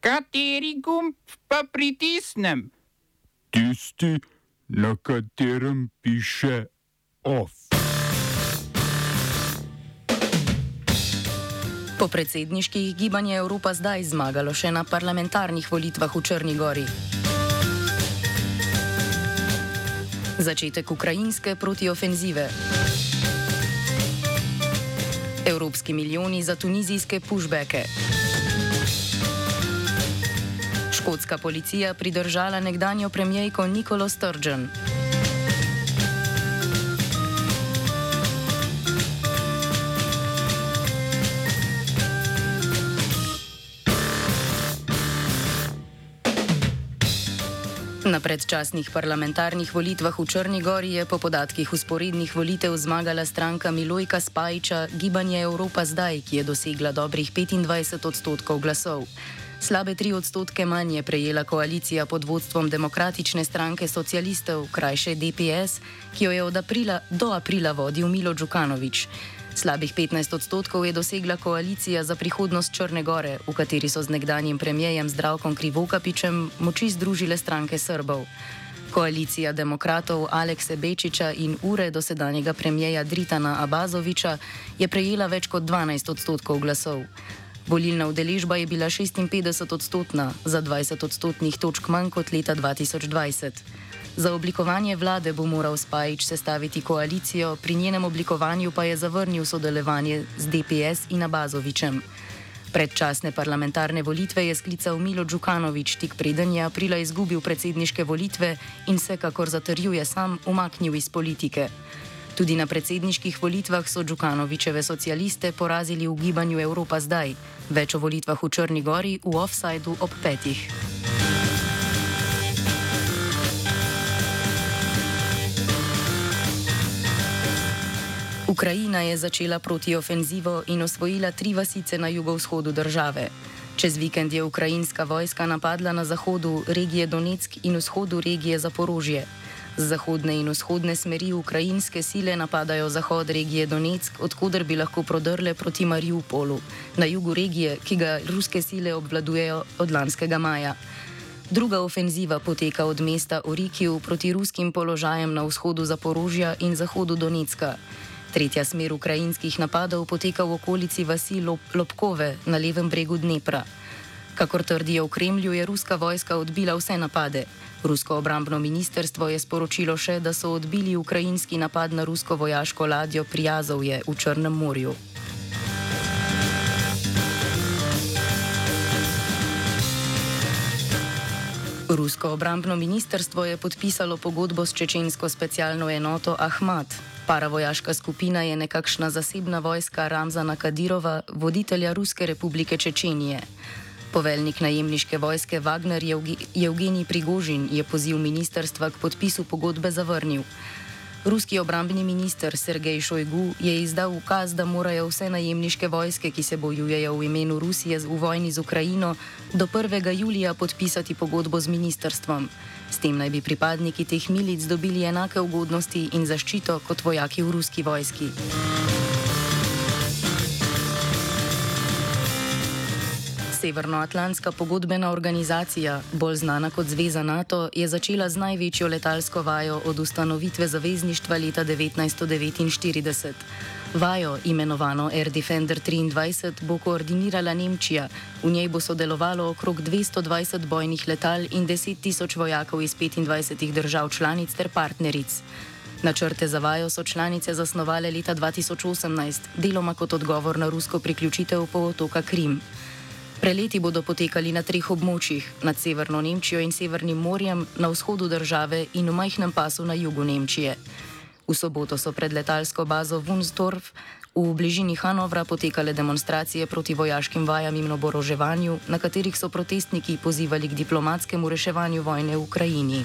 Kateri gumb pa pritisnem? Tisti, na katerem piše OF. Po predsedniških gibanje Evropa zdaj zmagalo še na parlamentarnih volitvah v Črni Gori. Začetek ukrajinske protiofenzive. Evropski milijoni za tunizijske pushbacke. Škotska policija pridržala nekdanjo premijejko Nikolo Sturgeon. Na predčasnih parlamentarnih volitvah v Črni Gori je po podatkih usporednih volitev zmagala stranka Milojka Spajiča Gibanje Evropa zdaj, ki je dosegla dobrih 25 odstotkov glasov. Slabe tri odstotke manj je prejela koalicija pod vodstvom Demokratične stranke socialistov, krajše DPS, ki jo je od aprila do aprila vodil Milo Đukanovič. Slabih 15 odstotkov je dosegla koalicija za prihodnost Črne Gore, v kateri so z nekdanjim premijejem Zdravkom Krivokapičem moči združile stranke Srbov. Koalicija demokratov Alekse Bečiča in ure dosedanjega premijeja Dritana Abazoviča je prejela več kot 12 odstotkov glasov. Volilna udeležba je bila 56 odstotna, za 20 odstotnih točk manj kot leta 2020. Za oblikovanje vlade bo moral Spajič sestaviti koalicijo, pri njenem oblikovanju pa je zavrnil sodelovanje z DPS in Abazovičem. Predčasne parlamentarne volitve je sklical Milo Đukanovič, tik preden je aprila izgubil predsedniške volitve in se, kakor zatrjuje sam, umaknil iz politike. Tudi na predsedniških volitvah so Đukanovičeve socialiste porazili v gibanju Evropa zdaj, več o volitvah v Črni Gori v offsajdu ob petih. Ukrajina je začela protiofenzivo in osvojila tri vasice na jugovzhodu države. Čez vikend je ukrajinska vojska napadla na zahodu regije Donetsk in vzhodu regije Zaporožje. Z zahodne in vzhodne smeri ukrajinske sile napadajo zahod regije Donetsk, odkuder bi lahko prodrle proti Mariupolu, na jugu regije, ki ga ruske sile obvladujejo od lanskega maja. Druga ofenziva poteka od mesta Orikiju proti ruskim položajem na vzhodu Zaporožja in zahodu Donetska. Tretja smer ukrajinskih napadov poteka v okolici vasi Lop Lopkove na levem bregu Dnepra. Kakor trdijo v Kremlju, je ruska vojska odbila vse napade. Rusko obrambno ministerstvo je sporočilo še, da so odbili ukrajinski napad na rusko vojaško ladjo Prijazovje v Črnem morju. Rusko obrambno ministerstvo je podpisalo pogodbo s čečensko specialno enoto Ahmad. Paravojaška skupina je nekakšna zasebna vojska Ramzana Kadirova, voditelja Ruske republike Čečenije. Poveljnik najemniške vojske Wagner Evgenij Prigožin je poziv ministerstva k podpisu pogodbe zavrnil. Ruski obrambni minister Sergej Šojgu je izdal ukaz, da morajo vse najemniške vojske, ki se bojujejo v imenu Rusije v vojni z Ukrajino, do 1. julija podpisati pogodbo z ministerstvom. S tem naj bi pripadniki teh milic dobili enake ugodnosti in zaščito kot vojaki v ruski vojski. Severnoatlantska pogodbena organizacija, bolj znana kot Zveza NATO, je začela z največjo letalsko vajo od ustanovitve zavezništva leta 1949. Vajo, imenovano Air Defender 23, bo koordinirala Nemčija. V njej bo sodelovalo okrog 220 bojnih letal in 10 tisoč vojakov iz 25 držav članic ter partneric. Načrte za vajo so članice zasnovale leta 2018, deloma kot odgovor na rusko priključitev polotoka Krim. Preleti bodo potekali na treh območjih: nad severno Nemčijo in Severnim morjem, na vzhodu države in v majhnem pasu na jugu Nemčije. V soboto so pred letalsko bazo Wunsdorf v bližini Hanovra potekale demonstracije proti vojaškim vajam in oboroževanju, na katerih so protestniki pozivali k diplomatskemu reševanju vojne v Ukrajini.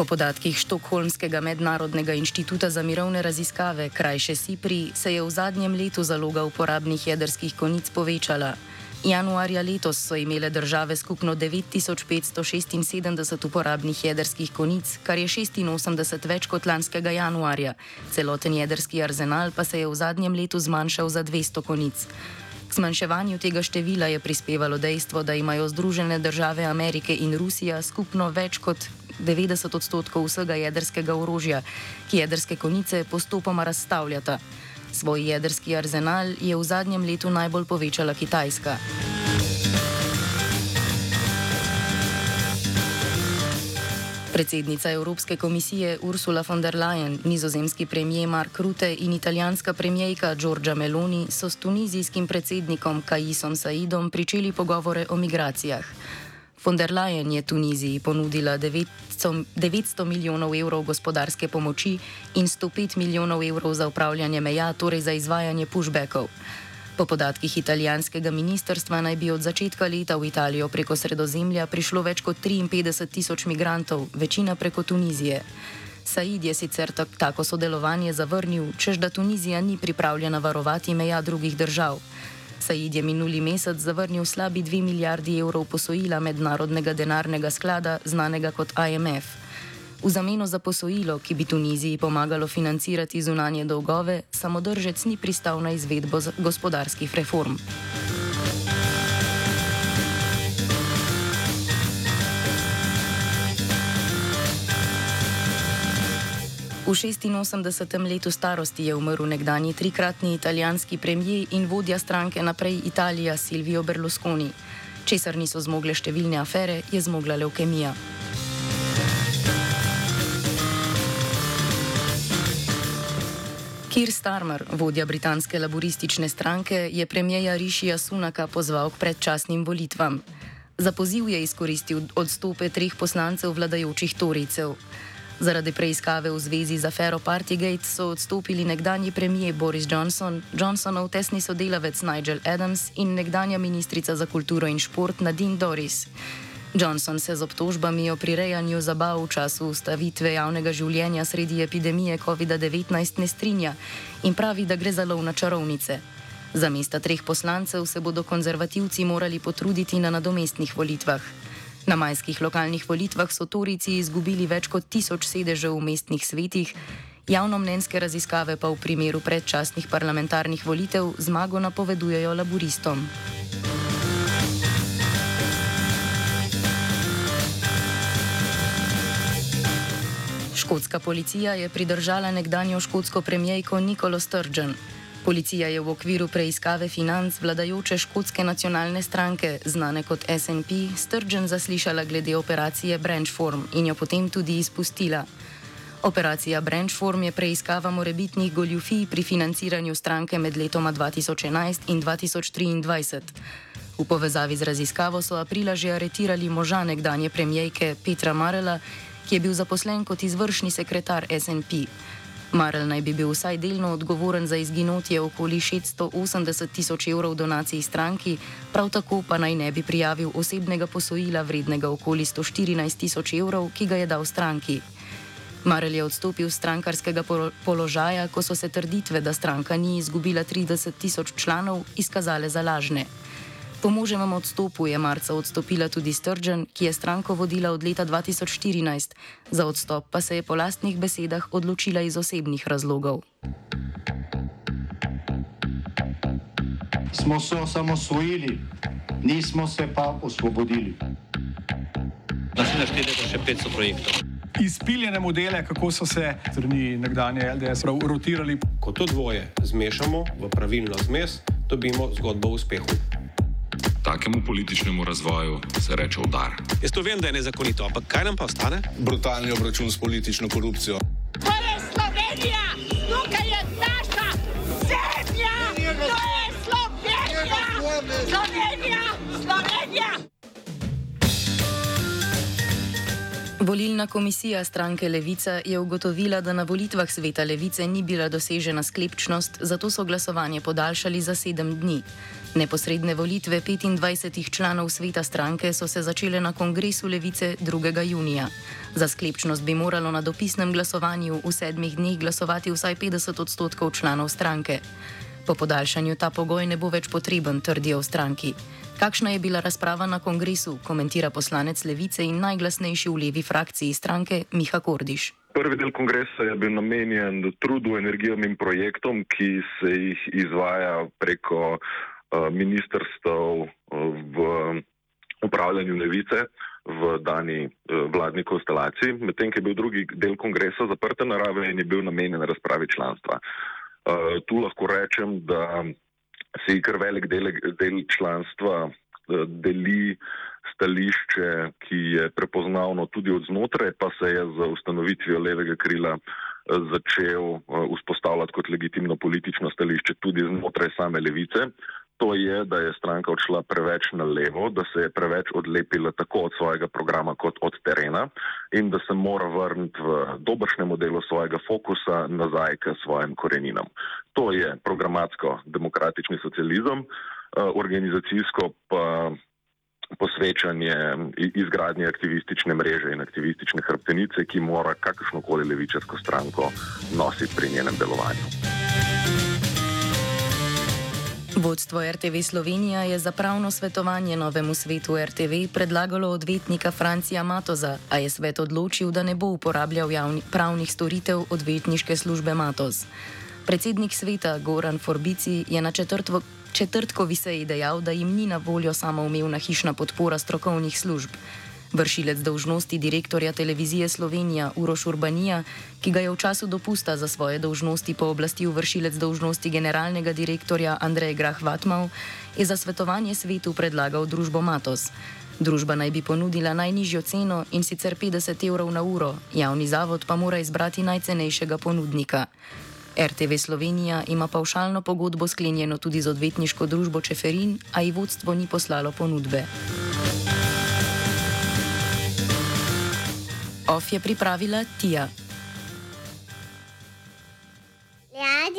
Po podatkih Štokholmskega mednarodnega inštituta za mirovne raziskave, krajše SIPRI, se je v zadnjem letu zaloga uporabnih jedrskih konic povečala. Januarja letos so imele države skupno 9576 uporabnih jedrskih konic, kar je 86 več kot lanskega januarja. Celoten jedrski arzenal pa se je v zadnjem letu zmanjšal za 200 konic. K zmanjševanju tega števila je prispevalo dejstvo, da imajo Združene države Amerike in Rusija skupno več kot 90 odstotkov vsega jedrskega orožja, ki jedrske konice postopoma razstavljata. Svoj jedrski arzenal je v zadnjem letu najbolj povečala Kitajska. Predsednica Evropske komisije Ursula von der Leyen, nizozemski premijer Mark Rutte in italijanska premijejka Giorgia Meloni so s tunizijskim predsednikom Kajisom Saidom pričeli pogovore o migracijah. Von der Leyen je Tuniziji ponudila 900 milijonov evrov gospodarske pomoči in 105 milijonov evrov za upravljanje meja, torej za izvajanje pushbackov. Po podatkih italijanskega ministrstva naj bi od začetka leta v Italijo preko sredozemlja prišlo več kot 53 tisoč migrantov, večina preko Tunizije. Said je sicer tako sodelovanje zavrnil, čež da Tunizija ni pripravljena varovati meja drugih držav. Said je minuli mesec zavrnil slabi 2 milijardi evrov posojila mednarodnega denarnega sklada, znanega kot IMF. V zameno za posojilo, ki bi Tuniziji pomagalo financirati zunanje dolgove, samodržec ni pristal na izvedbo gospodarskih reform. V 86. letu starosti je umrl nekdani trikratni italijanski premijer in vodja stranke Naprej Italija Silvio Berlusconi. Česar niso zmogle številne afere, je zmogla leukemija. Kir Starmer, vodja britanske laboristične stranke, je premijeja Rišija Sunaka pozval k predčasnim volitvam. Za poziv je izkoristil odstope treh poslancev vladajočih Toricev. Zaradi preiskave v zvezi z afero Partygate so odstopili nekdanji premijer Boris Johnson, Johnsonov tesni sodelavec Nigel Adams in nekdanja ministrica za kulturo in šport Nadine Doris. Johnson se z obtožbami o prirejanju zabav v času ustavitve javnega življenja sredi epidemije COVID-19 ne strinja in pravi, da gre za lov na čarovnice. Za mesta treh poslancev se bodo konzervativci morali potruditi na nadomestnih volitvah. Na majskih lokalnih volitvah so Torici izgubili več kot tisoč sedežev v mestnih svetih, javnomnenjske raziskave pa v primeru predčasnih parlamentarnih volitev zmago napovedujejo laburistom. Škotska policija je pridržala nekdanjo škotsko premijejko Nikolo Sturgeon. Policija je v okviru preiskave financ vladajoče škotske nacionalne stranke, znane kot SNP, Sturgeon zaslišala glede operacije Branchform in jo potem tudi izpustila. Operacija Branchform je preiskava morebitnih goljufij pri financiranju stranke med letoma 2011 in 2023. V povezavi z raziskavo so aprila že aretirali moža nekdanje premijejke Petra Marela, ki je bil zaposlen kot izvršni sekretar SNP. Marel naj bi bil vsaj delno odgovoren za izginotje okoli 680 tisoč evrov donacij stranki, prav tako pa naj ne bi prijavil osebnega posojila vrednega okoli 114 tisoč evrov, ki ga je dal stranki. Marel je odstopil z strankarskega položaja, ko so se trditve, da stranka ni izgubila 30 tisoč članov, izkazale za lažne. Po možem odstopu je marca odstopila tudi Sturgeon, ki je stranko vodila od leta 2014, za odstop pa se je po lastnih besedah odločila iz osebnih razlogov. Smo se osamosvojili, nismo se pa osvobodili. Naslednje število je še 500 projektov. Izpiljene modele, kako so se strani nekdanje LDS rotirali. Ko to dvoje zmešamo v pravilno zmes, dobimo zgodbo o uspehu takemu političnemu razvoju se reče udar. Jaz to vem, da je nezakonito, ampak kaj nam pa ostane? Brutalni obračun s politično korupcijo. To je Slovenija, tukaj je naša zemlja, to je Slovenija, Slovenija, Slovenija. Volilna komisija stranke Levica je ugotovila, da na volitvah sveta Levice ni bila dosežena sklepčnost, zato so glasovanje podaljšali za sedem dni. Neposredne volitve 25 članov sveta stranke so se začele na kongresu Levice 2. junija. Za sklepčnost bi moralo na dopisnem glasovanju v sedmih dneh glasovati vsaj 50 odstotkov članov stranke. Po podaljšanju ta pogoj ne bo več potreben, trdijo v stranki. Kakšna je bila razprava na kongresu, komentira poslanec Levice in najglasnejši v levi frakciji stranke Miha Kordiš. Prvi del kongresa je bil namenjen trudu, energijam in projektom, ki se jih izvaja preko uh, ministrstv v upravljanju levice v dani uh, vladni konstelaciji, medtem ko je bil drugi del kongresa zaprte narave in je bil namenjen razpravi članstva. Tu lahko rečem, da se kar velik del, del članstva eh, deli stališče, ki je prepoznavno tudi od znotraj, pa se je z ustanovitvijo levega krila eh, začel eh, vzpostavljati kot legitimno politično stališče tudi znotraj same levice. To je, da je stranka odšla preveč na levo, da se je preveč odlepila tako od svojega programa kot od terena in da se mora vrniti v dobršnemu delu svojega fokusa nazaj k svojim koreninam. To je programatsko-demokratični socializem, eh, organizacijsko pa posvečanje izgradnje aktivistične mreže in aktivistične hrbtenice, ki mora kakršnokoli levičarsko stranko nositi pri njenem delovanju. Vodstvo RTV Slovenija je za pravno svetovanje novemu svetu RTV predlagalo odvetnika Francija Matoza, a je svet odločil, da ne bo uporabljal javni, pravnih storitev odvetniške službe Matoz. Predsednik sveta Goran Forbici je na četrtvo, četrtkovi seji dejal, da jim ni na voljo samoumevna hišna podpora strokovnih služb. Vršilec dolžnosti direktorja televizije Slovenija Uroš Urbanija, ki ga je v času dopusta za svoje dolžnosti pooblastil vršilec dolžnosti generalnega direktorja Andrej Grah Vatmau, je za svetovanje svetu predlagal družbo Matos. Družba naj bi ponudila najnižjo ceno in sicer 50 evrov na uro, javni zavod pa mora izbrati najcenejšega ponudnika. RTV Slovenija ima paušalno pogodbo sklenjeno tudi z odvetniško družbo Čeferin, a ji vodstvo ni poslalo ponudbe. Of je pripravila Tija.